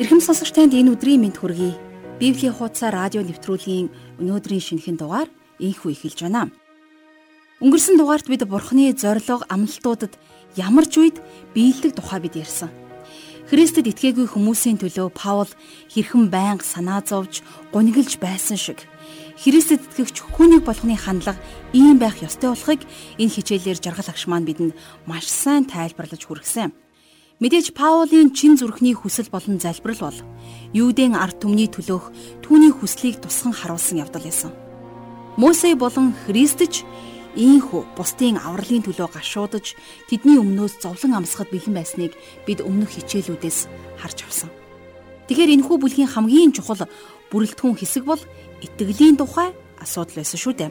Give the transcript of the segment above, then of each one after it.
Ирхэм сонсогч танд энэ өдрийн мэнд хүргэе. Библийн хуудасаа радио нэвтрүүлгийн өнөөдрийн шинэхэн дугаар инхүү эхэлж байна. Өнгөрсөн дугаарт бид Бурхны зориг амлалтуудад ямар ч үед биелдэг тухай бид ярьсан. Христэд итгээгүй хүмүүсийн төлөө Паул хэрхэн байнга санаа зовж, гунигэлж байсан шиг Христэд итгэгч хүнийг болгоны хандлага ийм байх ёстой болохыг энэ хичээлээр жаргал агш маань бидэнд маш сайн тайлбарлаж хүргэсэн. Мэдээж Паулийн чин зүрхний хүсэл болон залбирал бол Юудын ард түмний төлөөх түүний хүслийг тусган харуулсан явдал байсан. Мосе болон Христч ийхүү бусдын авралын төлөө гашуудаж тэдний өмнөөс зовлон амсахад бэлэн байсныг бид өмнөх хичээлүүдээс харж авсан. Тэгэхээр энэхүү бүлгийн хамгийн чухал бүрэлдэхүүн хэсэг бол итгэлийн тухай асуудал байсан шүү дээ.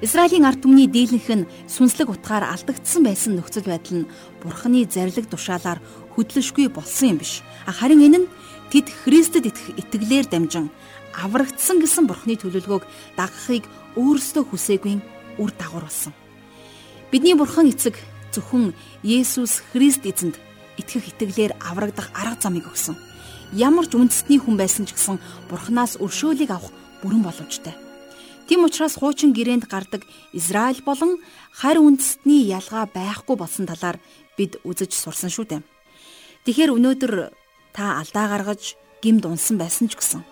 Израилийн ард түмний дийлэнх нь сүнслэг утгаар алдагдсан байсан нөхцөл байдал нь Бурханы зарлиг тушаалаар хөдлөшгүй болсон юм биш. Харин энэ нь тэд Христэд итгэх итгэлээр дамжин аврагдсан гэсэн Бурханы төлөвлөгөөг дагахыг өөрсдөө хүсээгүй үр дагавар болсон. Бидний Бурхан эцэг зөвхөн Есүс Христ эзэнд итгэх итгэлээр аврагдах арга замыг өгсөн. Ямар ч үндэстний хүн байсан ч гэсэн Бурханаас өршөөлийг авах бүрэн боломжтой. Тэм учраас хуучин гэрээнд гардаг Израиль болон харь үндэстний ялгаа байхгүй болсон талаар бид үзэж сурсан шүү дээ. Тэгэхээр өнөөдөр та алдаа гаргаж гимд унсан байсан ч гэсэн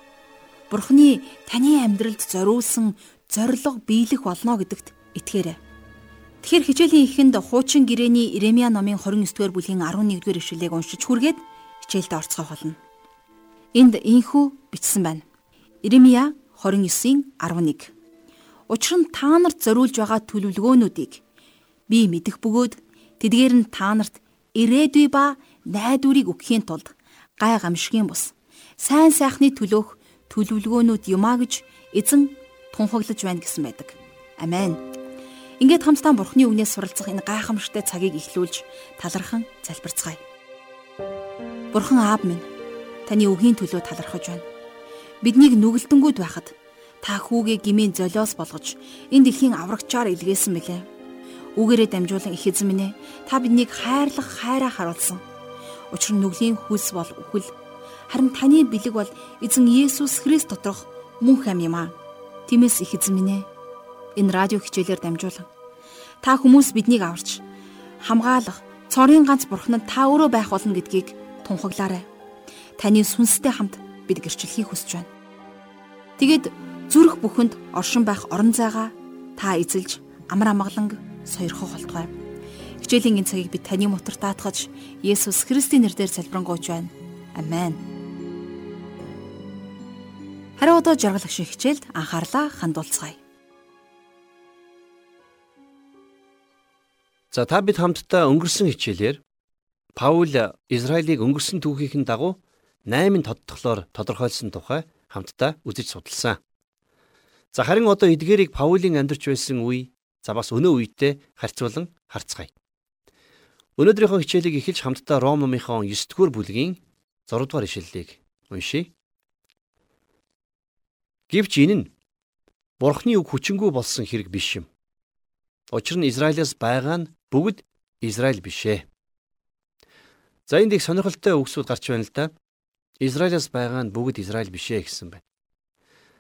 Бурхны таны амьдралд зориулсан зориг биелэх болно гэдэгт итгээрэй. Тэгэхээр хичээлийн эхэнд хуучин гэрээний Иремья номын 29-р бүлгийн 11-р ишлэлийг уншиж хүргээд хичээлд орцгох болно. Энд инхүү бичсэн байна. Иремья 29-11 Учир нь та нарт зориулж байгаа төлөвлөгөөнүүдийг би мэдэх бөгөөд тэдгээр нь та нарт ирээдүй ба найдварыг өгөхийн тулд гай гамшигын бус сайн сайхны төлөөх төлөвлөгөөнүүд юмаа гэж эзэн тунхаглаж байна гэсэн байдаг. Амен. Ингээд хамтдаа Бурхны үгнээс суралцах энэ гайхамшигтай цагийг эхлүүлж талархан залбирцгаая. Бурхан аав минь таны үгийн төлөө талархаж байна. Биднийг нүгэлтэнгүүд байхад та хүүгээ гмийн золиос болгож энэ дэлхийн аврагчаар илгээсэн мэлээ. Үгээрээ дамжуулан их эзэн минь ээ та биднийг хайрлах хайраа харуулсан. Учир нь нүглийн хүс бол үхэл. Харин таны бэлэг бол эзэн Есүс Христ доторх мөнх ам юм аа. Тиймээс их эзэн минь ээ энэ радио хичээлээр дамжуулан та хүмүүс биднийг аварч хамгаалах цорын ганц бурхнад та өөрөө байх болно гэдгийг тунхаглаарай. Таны сүнстэй хамт бид гэрчлэхийг хүсэж байна. Тэгэд зүрх бүхэнд оршин байх орон зайгаа та эзэлж амар амгаланг сойрхох болтугай. Хичээлийн энэ цагийг би таны мотор даатгаж Есүс Христийн нэрээр залбирanгуйч байна. Амен. Харин одоо жаргалах шиг хичээлд анхаарлаа хандуулцгаая. За та бид хамтдаа өнгөрсөн хичээлээр Паул Израилийг өнгөрсөн түүхийн дагуу 8 тодтглоор тодорхойлсон тухай хамтдаа үзэж судалсан. За харин одоо эдгээрийг Паулийн амьдарч байсан үе за бас өнөө үетэй харьцуулан харцгаая. Өнөөдрийнхөө хичээлийг эхэлж хамтдаа Ром номынхон 9-р бүлгийн 6-р ишлэлийг уншийе. Гэвч энэ нь Бурхны үг хүчингү болсон хэрэг биш юм. Учир нь Израилаас байгаа нь бүгд Израиль бишээ. За энд их сонирхолтой үгсүүд гарч байна л да. Израилаас байгаа нь бүгд Израиль бишээ гэсэн байна.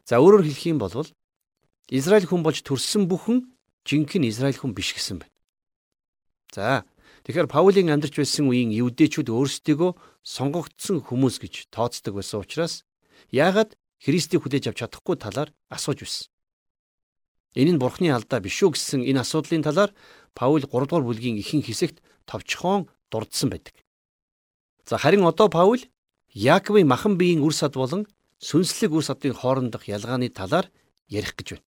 За өөрөөр хэлэх юм бол Израиль хүн болж төрсөн бүхэн жинхэнэ Израиль хүн биш гэсэн байна. За тэгэхээр Паулийн амьдарч байсан үеийн евдээчүүд өөрсдийгөө сонгогдсон хүмүүс гэж тооцдог байсан учраас яагаад Христийг хүлээж авч чадахгүй талаар асууж байсан. Энэ нь Бурхны алдаа биш үү гэсэн энэ асуудлын талаар Паул 3 дугаар бүлгийн ихэнх хэсэгт товчхон дурдсан байдаг. За харин одоо Паул Яаковын махан биеийн үр сад болон сүнслэг үр садын хоорондох ялгааны талаар ярих гэж байна.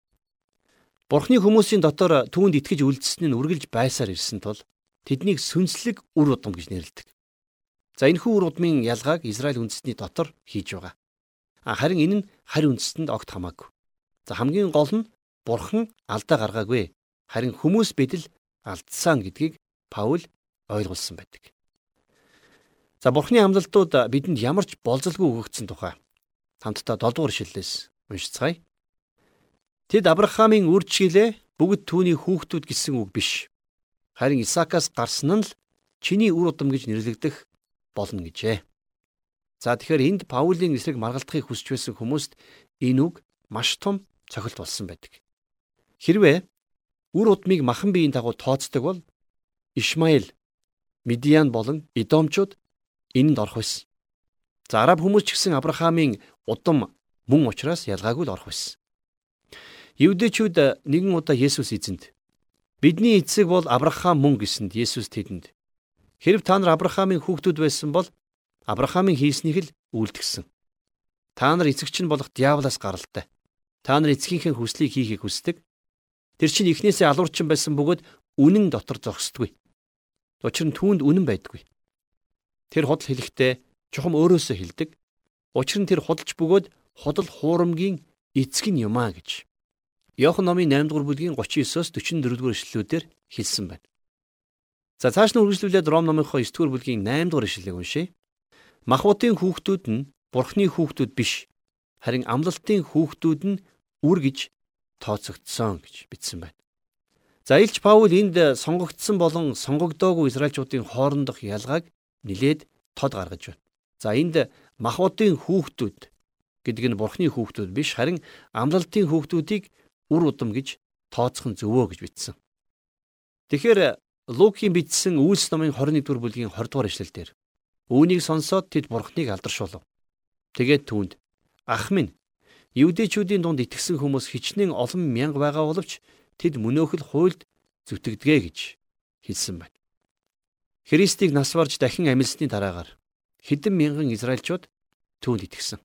Бурхны хүмүүсийн дотор түүнд итгэж үлдсэн нь үргэлж байсаар ирсэн тул тэднийг сүнслэг үр удам гэж нэрлэдэг. За энэхүү үр удмын ялгааг Израиль үндэстний дотор хийж байгаа. Харин энэ нь харь үндэстэнд огт хамаагүй. За хамгийн гол нь Бурхан алдаа гаргаагүй. Харин хүмүүс бидэл алдсан гэдгийг Паул ойлгуулсан байдаг. За Бурхны амлалтууд бидэнд ямар ч болзолгүй өгөгдсөн тухай хамтдаа 7 дугаар ишлэлээс уншицгаая. Тэд Авраамийн үржиглээ бүгд түүний хүүхдүүд гэсэн үг биш. Харин Исаакаас гарсан нь л чиний үр удам гэж нэрлэгдэх болно гэжээ. За тэгэхээр энд Паулийн эсрэг маргалдахыг хүсч байсан хүмүүст энэ үг маш том цохилт болсон байдаг. Хэрвээ үр удмыг махан биеийн дагуу тооцдог бол Ишмаил, Медиан болон Идомчууд энэнд орох байсан. За араб хүмүүс ч гэсэн Авраамийн удам мөн учраас ялгаагүй л орох байсан. Евдэчүүд нэгэн удаа Есүс эзэнд бидний эцэг бол Авраам мөн гэсэнд Есүс тэдэнд хэрв та нар Авраамийн хүүхдүүд байсан бол Авраамийн хийснийг л үйлдгсэн. Та нар эцэгч нь болох диаволоос гаралтай. Та нар эцгийнхээ хүслийг хийхийг хүсдэг. Тэр чинь эхнээсээ алуурчин байсан бөгөөд үнэн дотор зогсдгүй. Учир нь түүнд үнэн байдгүй. Тэр худал хэлэхдээ чухам өөрөөсөө хэлдэг. Учир нь тэр худалч бөгөөд худал хуурамгийн эцэг нь юм а гэж. Иохан номын 8 дугаар бүлгийн 39-оос 44 дугаар ишлэлүүдээр хэлсэн байна. За цааш нь үргэлжлүүлээд Ром номынхоо 9 дугаар бүлгийн 8 дугаар ишлэлийг уншъя. Махбутын хүүхдүүд нь Бурхны хүүхдүүд биш харин амлалтын хүүхдүүд нь үр гэж тооцогдсон гэж бичсэн байна. За Илч Паул энд сонгогдсон болон сонгогдоогүй Израильчуудын хоорондох ялгааг нилээд тод гаргаж байна. За энд махбутын хүүхдүүд гэдэг нь Бурхны хүүхдүүд биш харин амлалтын хүүхдүүдийг үр удам гэж тооцох нь зөвөө гэж бичсэн. Тэгэхээр Лукийн бичсэн Үйлс номын 21 дугаар бүлгийн 20 дугаар эшлэлдэр үүнийг сонсоод тэд бурхныг алдаршуулв. Тэгээд түүнд ах минь Евдэчүүдийн дунд итгэсэн хүмүүс хичнээн олон мянга байгаа боловч тэд мөнөөхөл хуйлд зүтгэдгээ гэж хэлсэн байна. Христийг нас барж дахин амилсны дараагаар хэдэн мянган Израильчууд түүнд итгэсэн.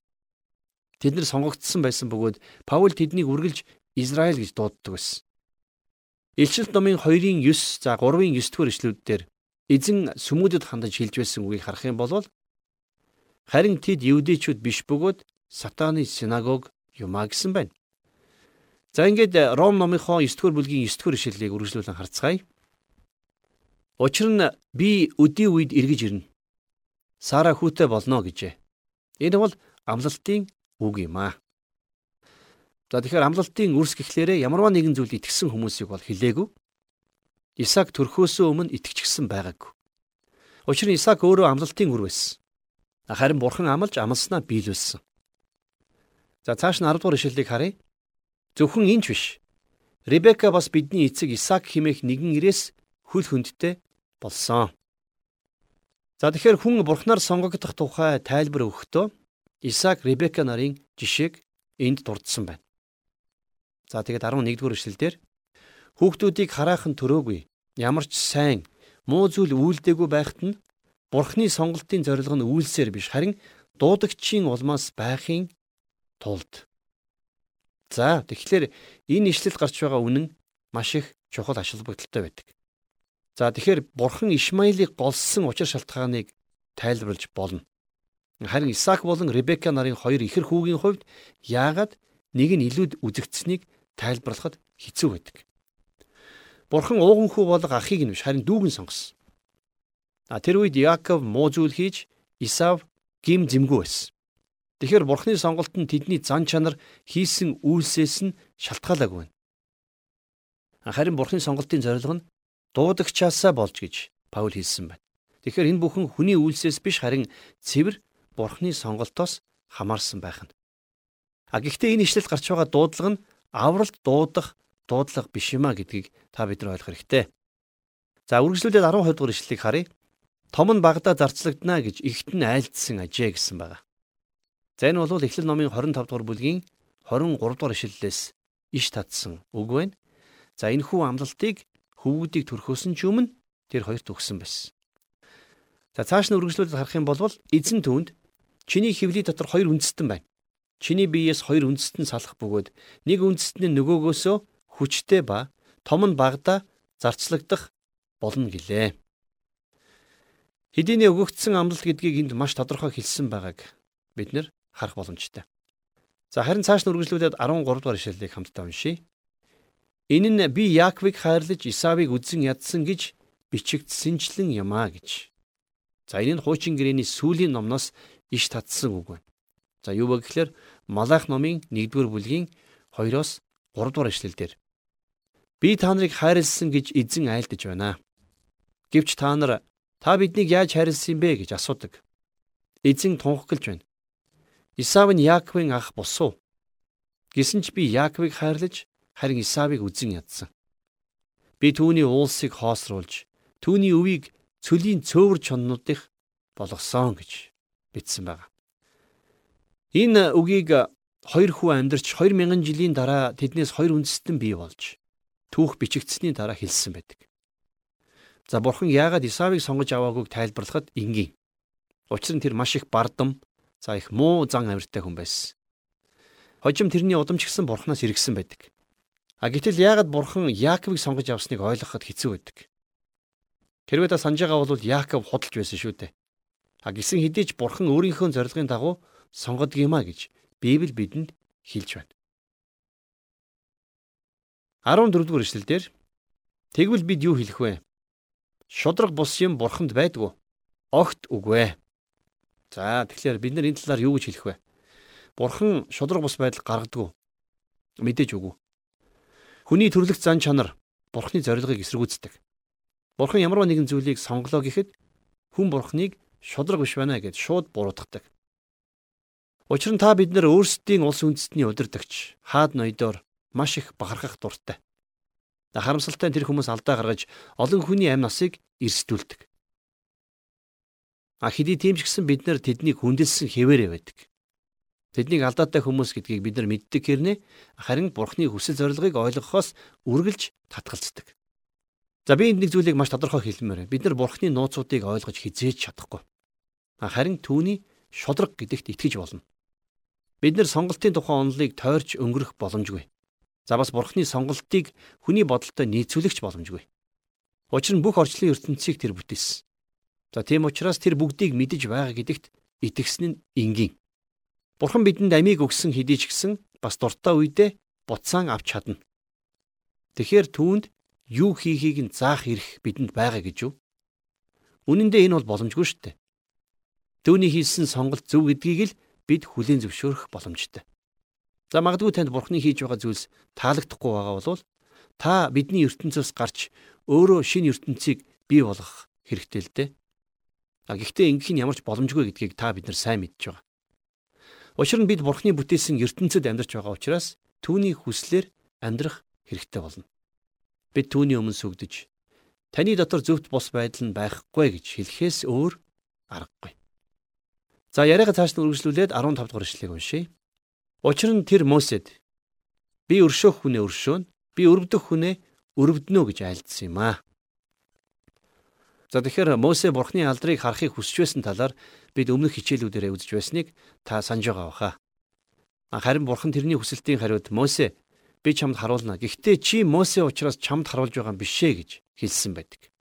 Тэд нар сонгогдсон байсан бөгөөд Паул тэднийг үргэлж Израиль гэж дууддаг байсан. Илчилт номын 2-ын 9 за 3-ын 9 дугаар ишлүүдээр эзэн сүмүүдэд хандаж хэлж байсан үгийг харах юм бол харин тэд евдээчүүд биш бөгөөд сатаны синагог юмаа гэсэн байна. За ингээд Ром номынхоо 9 дугаар бүлгийн 9 дугаар ишлэлийг үргэлжлүүлэн харцгаая. Учир нь би өдий үед эргэж ирнэ. Сара хүүтэй болно гэжээ. Энэ бол амлалтын үг юм аа. За тэгэхээр амлалтын үрс гэхлээрээ ямарваа нэгэн зүйлд итгэсэн хүмүүсийг бол хилээгүй. Исаак төрхөөсөө өмнө итгэчихсэн байгаагүй. Учир нь Исаак өөрөө амлалтын үр байсан. Харин бурхан амлаж амласнаа биелүүлсэн. За цааш нь 10 дугаар ишлэлийг харъя. Зөвхөн энэ ч биш. Ребека бас бидний эцэг Исаак химээх нэгэн ирээс хөл хөндтэй болсон. За тэгэхээр хүн бурхнаар сонгогдох тухай тайлбар өгөхдөө Исаак Ребека нарын жишээг энд дурдсан байна. За тэгээд 11 дугаар эшлэлдэр хүүхдүүдийг хараахан төрөөгүй ямар ч сайн муу зүйл үйлдэггүй байхад нь Бурхны сонголтын зорилго нь үйлсээр биш харин дуудагчийн улмаас байхын тулд. За тэгэхээр энэ ишлэл гарч байгаа үнэн маш их чухал ашиг бүгдэлтэй байдаг. За тэгэхээр Бурхан Ишмаилыг голсон учир шалтгааныг тайлбарлаж болно. Харин Исаак болон Ребека нарын хоёр ихэр хүүгийн хувьд яагаад нэг нь илүүд үзэгдсэнийг тайлбарлахад хэцүү байдаг. Бурхан ууганхүү болго ахыг нь биш харин дүүг нь сонгосон. А тэр үед Яаков муу зүйл хийж Исав гим зэмгүй байсан. Тэгэхээр Бурханы сонголт нь тэдний зан чанар хийсэн үйлсээс нь шалтгаалаагүй байна. Харин Бурханы сонголтын зорилго нь дуудагчаасаа болж гэж Паул хэлсэн байна. Тэгэхээр энэ бүхэн хүний үйлсээс биш харин цэвэр Бурханы сонголтоос хамаарсан байх нь. А гэхдээ энэ ишлэлд гарч байгаа дуудлага нь авралт дуудах дуудлага биш юма гэдгийг та бид нар ойлгох хэрэгтэй. За үргэлжлүүлээд 12 дугаар ишлэлийг харъя. Том нь багада зарцлагдана гэж ихт нь айлдсан ажээ гэсэн байгаа. За энэ бол Эхлэл номын 25 дугаар бүлгийн 23 дугаар ишлэлээс иш татсан үг байна. За энэ хүү амлалтыг хөвгүүдийг төрхөөсөн ч өмнө тэр хоёрт өгсөн байсан. За цааш нь үргэлжлүүлээд харах юм бол эзэн түүнд чиний хөвлийн дотор хоёр үндэстэн байна. Чиний биеэс хоёр үндэстэн салах бөгөөд нэг үндэстэн нь нөгөөгөөсөө хүчтэй ба том нь багада зарцлагдах болно гэлээ. Хэдийний өгөгдсөн амлалт гэдгийг энд маш тодорхой хэлсэн байгааг бид нэр харах боломжтой. За харин цааш нь үргэлжлүүлээд 13 дугаар ишлэлийг хамтдаа уншийе. Энэ нь би Яаковыг хайрлаж Исавыг үдсэн ядсан гэж бичигдсэнчлэн юм а гэж. За энэ нь хуучин гэрээний сүүлийн номноос иш татсан үг байна. За юу вэ гэхээр Малах номын 1-р бүлгийн 2-оос 3 дугаар эшлэлдэр Би та нарыг хайрлсан гэж эзэн айлдаж байна. Гэвч та нар та биднийг яаж хайрлсан бэ гэж асуудаг. эзэн тунхаглаж байна. Исав нь Яаковын ах босуу. Гэсэн ч би Яаковыг хайрлаж харин Исавыг үзен ядсан. Би түүний уулсыг хоосруулж түүний өвийг цөлийн цөөвөр чоннуудых болгосон гэж бичсэн байна. Энэ үгийг хоёр хүү амьдарч 2000 жилийн дараа тэднээс хоёр үндэстэн бий болж түүх бичигдсэний дараа хэлсэн байдаг. За бурхан яагаад Исавыг сонгож аваагүйг тайлбарлахад энгийн. Учир нь тэр маш их бардам, за их муу зан авиртай хүн байсан. Хожим тэрний удамч гисэн бурханаас иргсэн байдаг. А гэтэл яагаад бурхан Яаковыг сонгож авсныг ойлгоход хэцүү байдаг. Хэрвээ та санаж байгаа бол Яаков худалж байсан шүү дээ. А гисэн хэдий ч бурхан өөрийнхөө зорилгын дагуу сонгодгиймаа гэж Библи бидэнд хэлж байна. 14 дугаар эшлэлдэр тэгвэл бид юу хэлэх вэ? Шудраг бус юм бурханд байдгүй. Огт үгүй. За тэгэхээр бид нар энэ талаар юу гэж хэлэх вэ? Бурхан шудраг бус байдал гаргадаг. Мэдээж үгүй. Хүний төрлөх зан чанар бурхны зорилгыг эсэргүүцдэг. Бурхан ямар нэгэн зүйлийг сонглоо гэхэд хүн бурхныг шудраг биш байна гэд шууд буруутгадаг. Учир нь та бид нар өөрсдийн улс үндэстний удирдагч хаад ноёдоор маш их бахархах дуртай. Харамсалтай тэр хүмүүс алдаа гаргаж олон хүний амь насыг эрсдүүлдэг. А хэдий тийм ч гэсэн бид нар тэднийг хүндэлсэн хэвээрээ байдаг. Тэднийг алдаатай хүмүүс гэдгийг бид нар мэддэг хэрнээ харин Бурхны хүсэл зорилгыг ойлгохоос үргэлж татгалздаг. За би энд нэг зүйлийг маш тодорхой хэлмээр. Бид нар Бурхны нууцуудыг ойлгож хизээж чадахгүй. Харин түүний шудраг гэдэгт итгэж болно. Бид нэр сонголтын тухай онолыг тойрч өнгөрөх боломжгүй. За бас бурхны сонголтыг хүний бодолтой нийцүүлэгч боломжгүй. Учир нь бүх орчлын ертөнцийг тэр бүтээсэн. За тийм учраас тэр бүгдийг мэдэж байгаа гэдэгт итгэсэн нь энгийн. Бурхан бидэнд амийг өгсөн хэдий ч гэсэн бас дуртай үедээ буцаан авч чадна. Тэгэхээр түүнд юу хийхийг нь заах эрх бидэнд байгаа гэж юу? Үнэн дээр энэ бол боломжгүй шүү дээ. Төвний хийсэн сонголт зөв гэдгийг л бид хүлийн зөвшөөрөх боломжтой. За магадгүй танд бурхны хийж байгаа зүйлс таалагдахгүй байгаа бол та бидний ертөнцөөс гарч өөрөө шинэ ертөнцийг бий болгох хэрэгтэй л дээ. А гэхдээ ингэх нь ямар ч боломжгүй гэдгийг та бид нар сайн мэдж байгаа. Учир нь бид бурхны бүтээсэн ертөнцид амьдарч байгаа учраас түүний хүслээр амьдрах хэрэгтэй болно. Бид түүний өмнө сүгдэж таны дотор зөвхт бус байдал нь байхгүй гэж хэлэхээс өөр аргагүй. За яриага цааш нь үргэлжлүүлээд 15 дугаар ишлэгийг уншийе. Учир нь тэр Мосед би өршөөх хүнээ өршөөнө, би өрөвдөх хүнээ өрөвднө гэж айлдсан юм аа. За тэгэхээр Мосе бурхны алдрыг харахыг хүсэж байсан талаар бид өмнөх хичээлүүдээр үзэж байсныг та санаж байгаа баха. Харин бурхан тэрний хүсэлтийн хариуд Мосе би чамд харуулна. Гэхдээ чи Мосе учраас чамд харуулж байгаа юм бишээ гэж хэлсэн байдаг.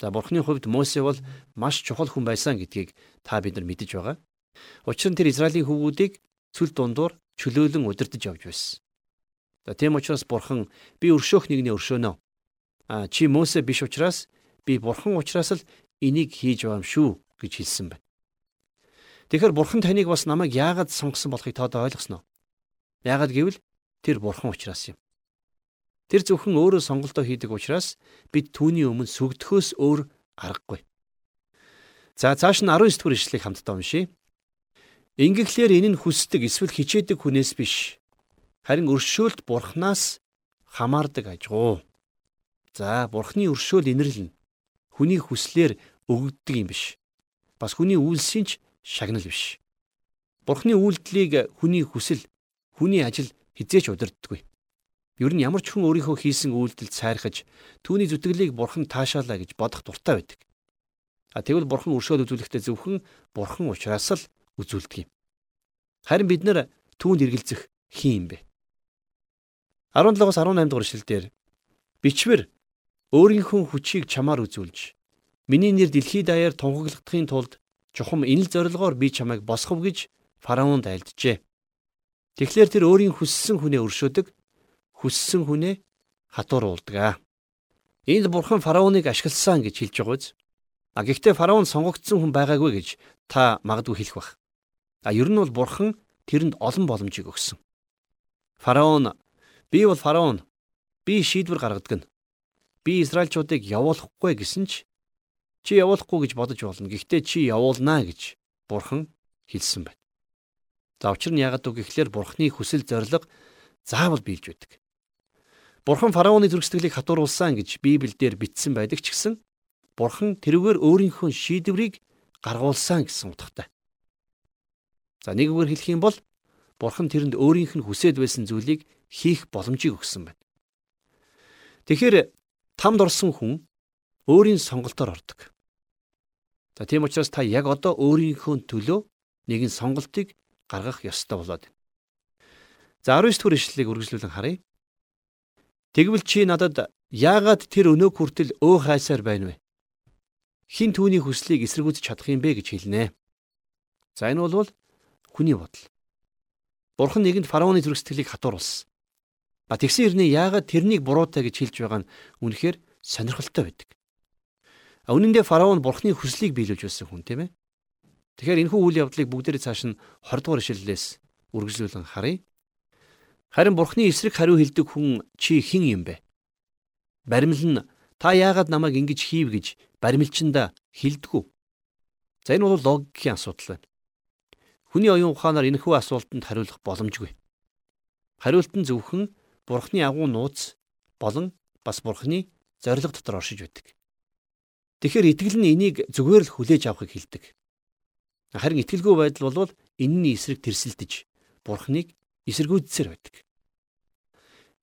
За бурхны хувьд Мосе бол маш чухал хүн байсан гэдгийг та бид нар мэдэж байгаа. Учир нь тэр Израилийн хүүгүүдийг цүл дундуур чөлөөлөн удирдах явж байсан. За тийм учраас бурхан би өршөөх нэгний өршөөнө. А чи Мосе биш учраас би бурхан учраас л энийг хийж байгаа юм шүү гэж хэлсэн байна. Тэгэхээр бурхан таныг бас намайг яагаад сонгосон болохыг та ойлгосноо? Яагаад гэвэл тэр бурхан учраас юм. Тэр зөвхөн өөрөө сонголтоо хийдэг учраас бид түүний өмнө сүгдөхөөс өөр аргагүй. За цааш нь 19 дэх ишлэгийг хамтдаа уншийе. Ингэхлээр энэ нь хүсдэг эсвэл хичээдэг хүнээс биш. Харин өршөөлт бурхнаас хамаардаг ажгуу. За бурхны өршөөл инэрлэн хүний хүслээр өгөгддөг юм биш. Бас хүний үйлсийн ч шагнал биш. Бурхны үйлдэлийг хүний хүсэл, хүний ажил хизээч удирддаггүй. Ер нь ямар ч хүн өөрийнхөө хийсэн үйлдэлд сайрхаж түүний зүтгэлийг бурхан таашаалаа гэж бодох дуртай байдаг. А тэгвэл бурхан өршөөл үзүүлэхдээ зөвхөн бурхан учраас л үзүүлдэг юм. Харин бид нэр түүнд эргэлзэх хин юм бэ? 17-оос 18 дугаар ишлэлдэр бичвэр өөрийнхөө хүчийг чамаар үзүүлж миний нэр дэлхийд даяар тунхаглахдахын тулд чухам энэл зорилгоор би чамайг босгов гэж фараонд айлджээ. Тэгэхээр тэр өөрийн хүссэн хүнээ өршөөдөг хүссэн хүнээ хатууруулдаг. Энд бурхан фараоныг ашигласан гэж хэлж байгаа биз? А гэхдээ фараон сонгогдсон хүн байгаагүй гэж та магадгүй хэлэх бах. А ер нь бол бурхан тэрэнд олон боломжийг өгсөн. Фараон би бол фараон би шийдвэр гаргадаг нь. Би Израильчуудыг явуулахгүй гэсэн ч чи явуулахгүй гэж бодож болно. Гэхдээ чи явуулнаа гэж Бурхан хэлсэн байна. За учир нь яагаад үг гэхлээр Бурханы хүсэл зориг заавал биелж байдаг. Бурхан фараоны зөргсдгэлийг хатууруулсан гэж Библиэлд бичсэн байдаг ч гэсэн Бурхан тэрүүгээр өөрийнхөө шийдвэрийг гаргуулсан гэсэн утгатай. За нэг үгээр хэлэх юм бол Бурхан тэрэнд өөрийнх нь хүсэж байсан зүйлийг хийх боломжийг өгсөн байна. Тэгэхээр тамд орсон хүн өөрийн сонголтоор ордог. За тийм учраас та яг одоо өөрийнхөө төлөө нэгэн сонголтыг гаргах ёстой болоод байна. За 19 дэх ишлэлийг үргэлжлүүлэн харъя. Тэгвэл чи надад яагаад тэр өнөө хүртэл өө хайсаар байна вэ? Хин түүний хүслийг эсэргүүцэж чадах юм бэ гэж хэлнэ. За энэ бол хүний бодол. Бурхан нэгэнд фараоны зүрхсэтгэлийг хатууруулсан. А тэгсэн хэрнээ яагаад тэрнийг буруутай гэж хэлж байгаа нь үнэхээр сонирхолтой байдаг. А үнэн дээр фараон бурхны хүслийг биелүүлж байсан хүн тийм ээ. Тэгэхээр энэхүү үйл явдлыг бүгдээрээ цааш нь 20 дугаар ишлэлээс үргэлжлүүлэн харъя. Харин бурхны эсрэг хариу хэлдэг хүн чи хэн юм бэ? Баримл нь та яагаад намайг ингэж хийв гэж баримлчиндаа хэлдэггүй. За энэ бол логикийн асуудал байна. Хүний оюун ухаанаар энэхүү асуултанд хариулах боломжгүй. Хариулт нь зөвхөн Бурхны агуу нууц болон бас Бурхны зориг дотор оршиж байдаг. Тэгэхээр итгэл нь энийг зүгээр л хүлээж авахыг хэлдэг. Харин итгэлгүй байдал бол энэний эсрэг тэрсэлдэж Бурхныг эсэргүүцсээр байдаг.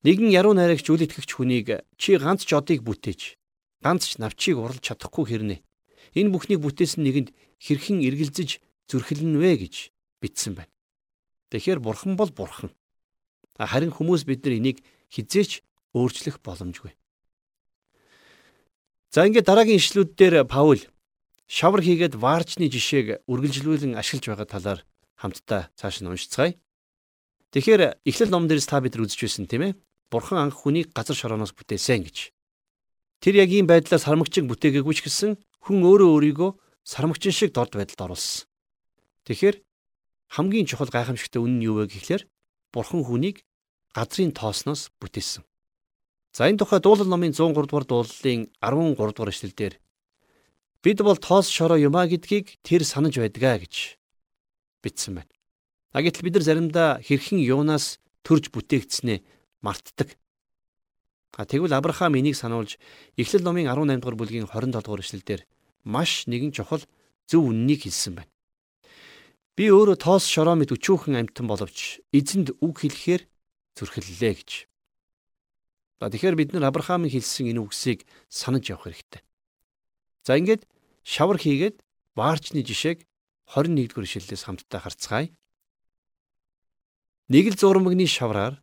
Нэгэн яруу найрагч үл итгэгч хүнийг чи ганц ч одыг бүтээж ганц ч навчийг урлж чадахгүй хэрнэ. Энэ бүхнийг бүтээсэн нэгэнд хэрхэн эргэлзэж зүрхэлнэ вэ гэж бичсэн байна. Тэгэхээр бурхан бол бурхан. Харин хүмүүс бид нар энийг хизээч өөрчлөх боломжгүй. За ингээд дараагийн ишлүүд дээр Паул шавар хийгээд ваарчны жишээг үргэлжлүүлэн ашиглаж байгаа талаар хамтдаа цааш нь уншицгаая. Тэгэхээр Эхлэл номон дээрс та бид нар үзэж байсан тийм ээ. Бурхан анх хүнийг газар шорооноос бүтээсэн гэж. Тэр яг ийм байдлаар сармагчин бүтээгээгүй ч гэсэн хүн өөрөө өөрийгөө сармагчин шиг дорд байдалд оруулсан. Тэгэхээр хамгийн чухал гайхамшигтай үнэн нь юу вэ гэхлээр Бурхан хүнийг газрын тоосноос бүтээсэн. За энэ тухай дуулал номын 103 дугаар дуулалын 13 дугаар эшлэлдэр бид бол тоос шороо юмаа гэдгийг тэр санаж байдгаа гэж бичсэн байна. А гэтэл бид нар заримдаа хэрхэн юунаас төрж бүтээгдснээ мартдаг. А тэгвэл Авраам энийг сануулж Эхлэл номын 18 дугаар бүлгийн 27 дугаар эшлэлдэр маш нэгэн чухал зөв үннийг хэлсэн байна. Би өөрөө тоос шороо мэд өчүүхэн амьтан боловч эзэнд үг хэлэхээр зүрхэллээ гэж. За тэгэхээр бид нар Авраамын хэлсэн энэ үгсийг санаж явах хэрэгтэй. За ингээд шавар хийгээд ваарчны жишээг 21-р ишлэлээс хамтдаа харцгаая. Нэг л зурмагны шавраар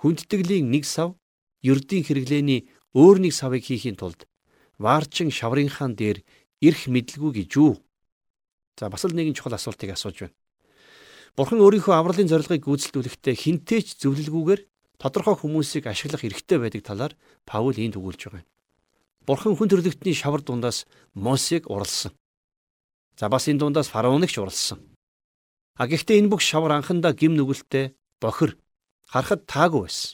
хүндтгэлийн нэг сав ердийн хэрэглээний өөр нэг савыг хийхийн тулд ваарчин шаврынхаан дээр ирэх мэдлгүй гэж юу? За бас л нэгэн чухал асуултыг асууж байна. Бурхан өөрийнхөө авралын зорилгыг гүйцэлдүүлэхдээ хинтээч зөвлөлгүйгээр тодорхой хүмүүсийг ашиглах эрхтэй байдаг талаар Паул энд өгүүлж байгаа юм. Бурхан хүн төрлөختний шавар дундаас Мосег уралсан. За бас энэ дундаас фараоныг ч уралсан. А гэхдээ энэ бүх шавар анхандаа гим нүгэлтэй бохир харахад таагүй байсан.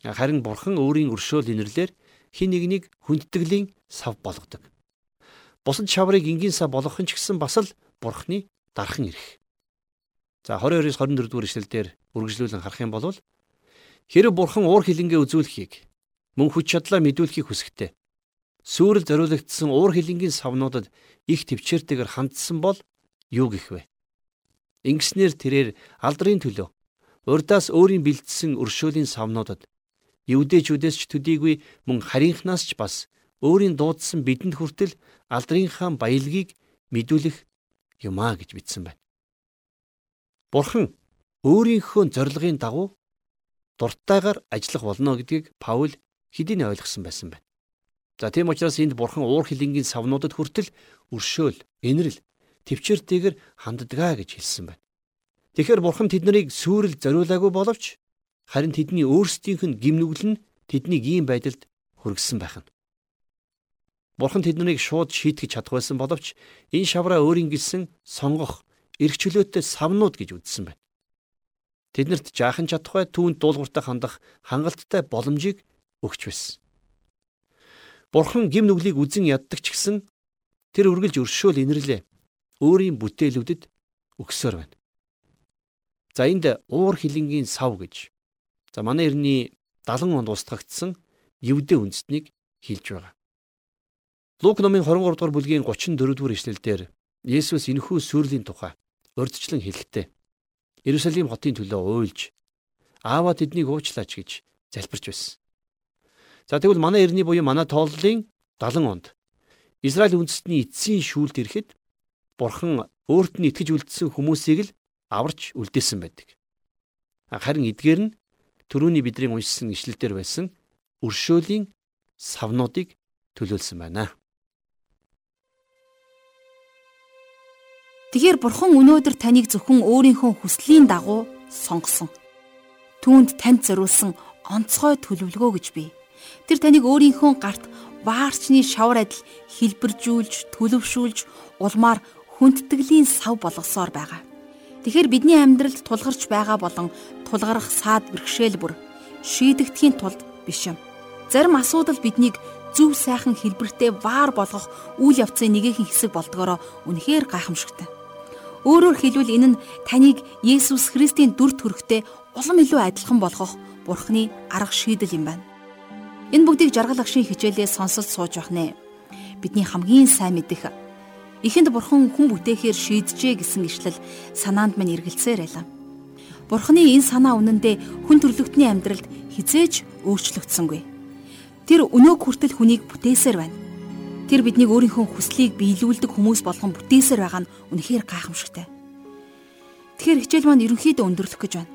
Харин бурхан өөрийн өршөөл инэрлэр хин нэгнийг хүндтгэлийн сав болгодог. Бусад шаврыг энгийн сав болгох нь ч гэсэн бас л бурхны дархан ирэх. За 22-оос 24 дугаар ишлэлдэр үргэлжлүүлэн харах юм бол хэрэг бурхан уур хилэнгээ үзүүлэхийг мөн хүч чадлаа мэдүүлэхийг хүсэхтэй. Сүүрэл зориулагдсан уур хилэнгийн савнуудад их төвчээртэйгээр хандсан бол юу гэх вэ? Ингэснээр тэрээр алдрын төлөө урдаас өөрийн бэлдсэн өршөөлийн савнуудад евдээчүүдээс ч төдийгүй мөн харийнхнаас ч бас өөрийн дуудсан бидэнд хүртэл алдрынхаа баялагийг мэдүүлэх юмаа гэж бичсэн байна. Бурхан өөрийнхөө зорилгын дагуу дуртайгаар ажиллах болно гэдгийг Паул хэдийнэ ойлгосон байсан байна. За тийм учраас энд бурхан уур хилэнгийн савнуудад хүртэл өршөөл, инрэл, төвчээртэйгэр ханддгаа гэж хэлсэн байна. Тэгэхээр бурхан тэднийг сүрэл зориулаагүй боловч харин тэдний өөрсдийнх нь гимнүгэл нь тэднийг ийм байдалд хүргэсэн байх нь. Бурхан тэднийг шууд шийтгэж чадах байсан боловч энэ шавраа өөрийн гэлсэн сонгох эрх чөлөөтэй савнууд гэж үзсэн байна. Тэднэрт жаахан чадахгүй түүнд дуулууртай хандах хангалттай боломжийг өгч байсан. Бурхан гим нүглийг үзен яддаг ч гэсэн тэр үргэлж өршөөл инэрлээ. Өөрийн бүтээлүүдэд өгсөөр байна. За энд уур хилэнгийн сав гэж за манай эртний 70 онд устгагдсан евдээ үндэстнийг хэлж байгаа. Лук номын 23 дугаар бүлгийн 34 дугаар ишлэлдэр Есүс энэхүү сүрлийн тухай урьдчилан хэлэхдээ Иерусалим хотын төлөө уйлж ааваа тэднийг уучлаач гэж залбирч байсан. За тэгвэл манай эртний буюу манай тооллын 70 онд Израиль үндэстний эцсийн шүүлд ирэхэд Бурхан өөрт нь итгэж үлдсэн хүмүүсийг л аварч үлдээсэн байдаг. Харин эдгээр нь түрүүний бидний уншсан ишлэлдэр байсан өршөөлийн савнуудыг төлөөлсөн байна. Тэгэхээр Бурхан өнөөдөр таныг зөвхөн өөрийнхөө хүслийн дагуу сонгосон. Түүнд танд зориулсан онцгой төлөвлөгөө гэж бий. Тэр таныг өөрийнхөө гарт ваарчны шавар адил хэлбэржүүлж, төлөвшүүлж, улмаар хүндтгэлийн сав болгосоор байгаа. Тэгэхээр бидний амьдралд тулгарч байгаа болон тулгарах саад бэрхшээл бүр шийдэгдэхийн тулд биш юм. Зарим асуудал биднийг зөв сайхан хэлбэртэй ваар болгох үйл явцын нэгэн хэсэг болдгороо үнэхээр гайхамшигтай. Өөрөөр хэлбэл энэ нь таныг Есүс Христийн дүр төрхтэй улам илүү адилхан болгох Бурхны арга шийдэл юм байна. Энэ бүгдийг жаргал агшийн хичээлээс сонсож сууж байх нэ. Бидний хамгийн сайн мэдих эхэнд Бурхан хүн бүтээхээр шийджээ гэсэн ишлэл санаанд минь эргэлзээр байлаа. Бурханы энэ санаа үнэндээ хүн төрлөختний амьдралд хизээж өөрчлөгдсөнгүй. Тэр өнөөг хүртэл хүнийг бүтээсээр байна. Тэр биднийг өөрийнхөө хүслийг биелүүлдэг хүмүүс болгон бүтээсээр байгаа нь үнэхээр гайхамшигтай. Тэгэхээр хичээл маань ерөнхийдөө өндөрлөх гэж байна.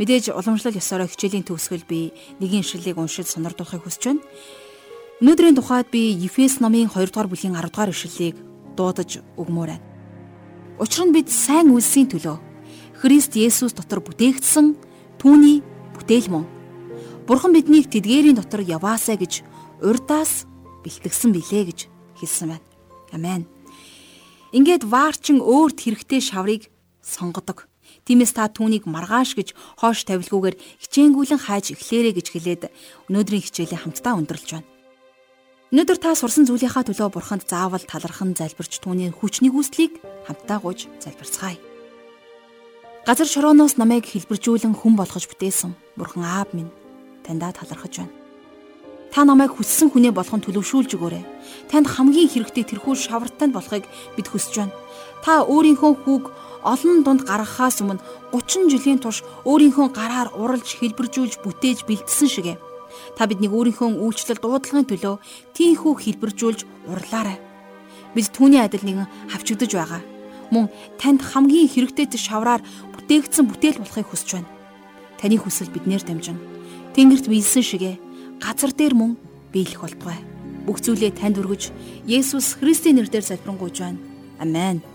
Мэдээж уламжлал ёсороо хичээлийн төгсгөл би нэгin ишлэлийг уншиж сонирдуулахыг хүсэж байна. Өнөөдрийн тухайд би Ефес номын 2 дугаар бүлгийн 10 дугаар ишлэлийг дуудаж өгмөр байна. Учир нь бид сайн үлсийн төлөө Христ Есүс дотор бүтээгдсэн түүний бүтээл мөн. Бурхан биднийг тэдгээрийн дотор яваасаа гэж урдаас бэлтгэсэн билээ гэж хэлсэн байна. Амен. Ингээд ваарчин өөрт хэрэгтэй шаврыг сонгодог. Тиймээс та түүнийг маргааш гэж хоош тавилгүйгээр хичээнгүйлэн хайж эхлээрэй гэж хэлээд өнөөдрийн хичээлээ хамтдаа өндөрлж байна. Өнөөдөр та сурсан зүйлийнхаа төлөө бурханд заавал талархан залбирч түүний хүчний гүйцлийг хамтдаа гуйж залбирцгаая. Газар шорооноос намайг хэлбэржүүлэн хүн болгож бүтээсэн бурхан аав минь таньдаа талархаж байна. Та намайг хүссэн хүнээ болгон төлөвшүүлж өгөөрэй. Танд хамгийн хэрэгтэй тэрхүү шавартанд болохыг бид хүсэж байна. Та өөрийнхөө хүүг олон дунд гаргахаас өмнө 30 жилийн турш өөрийнхөө гараар уралж хэлбэржүүлж бүтээж бэлдсэн шигэ. Та биднийг өөрийнхөө үйлчлэл дуудлагын төлөө тийхүү хэлбэржүүлж урлаарай. Бид түүний адил нэгэн хавчигдж байгаа. Мөн танд хамгийн хэрэгтэй шавраар бүтээгдсэн бүтээл болохыг хүсэж байна. Таны хүсэл биднээр дамжин. Тэнгэрт биелсэн шигэ газар дээр мөн биелэх болтугай. Бүх зүйлээ танд өргөж Есүс Христийн нэрээр залбирanгуйж байна. Амен.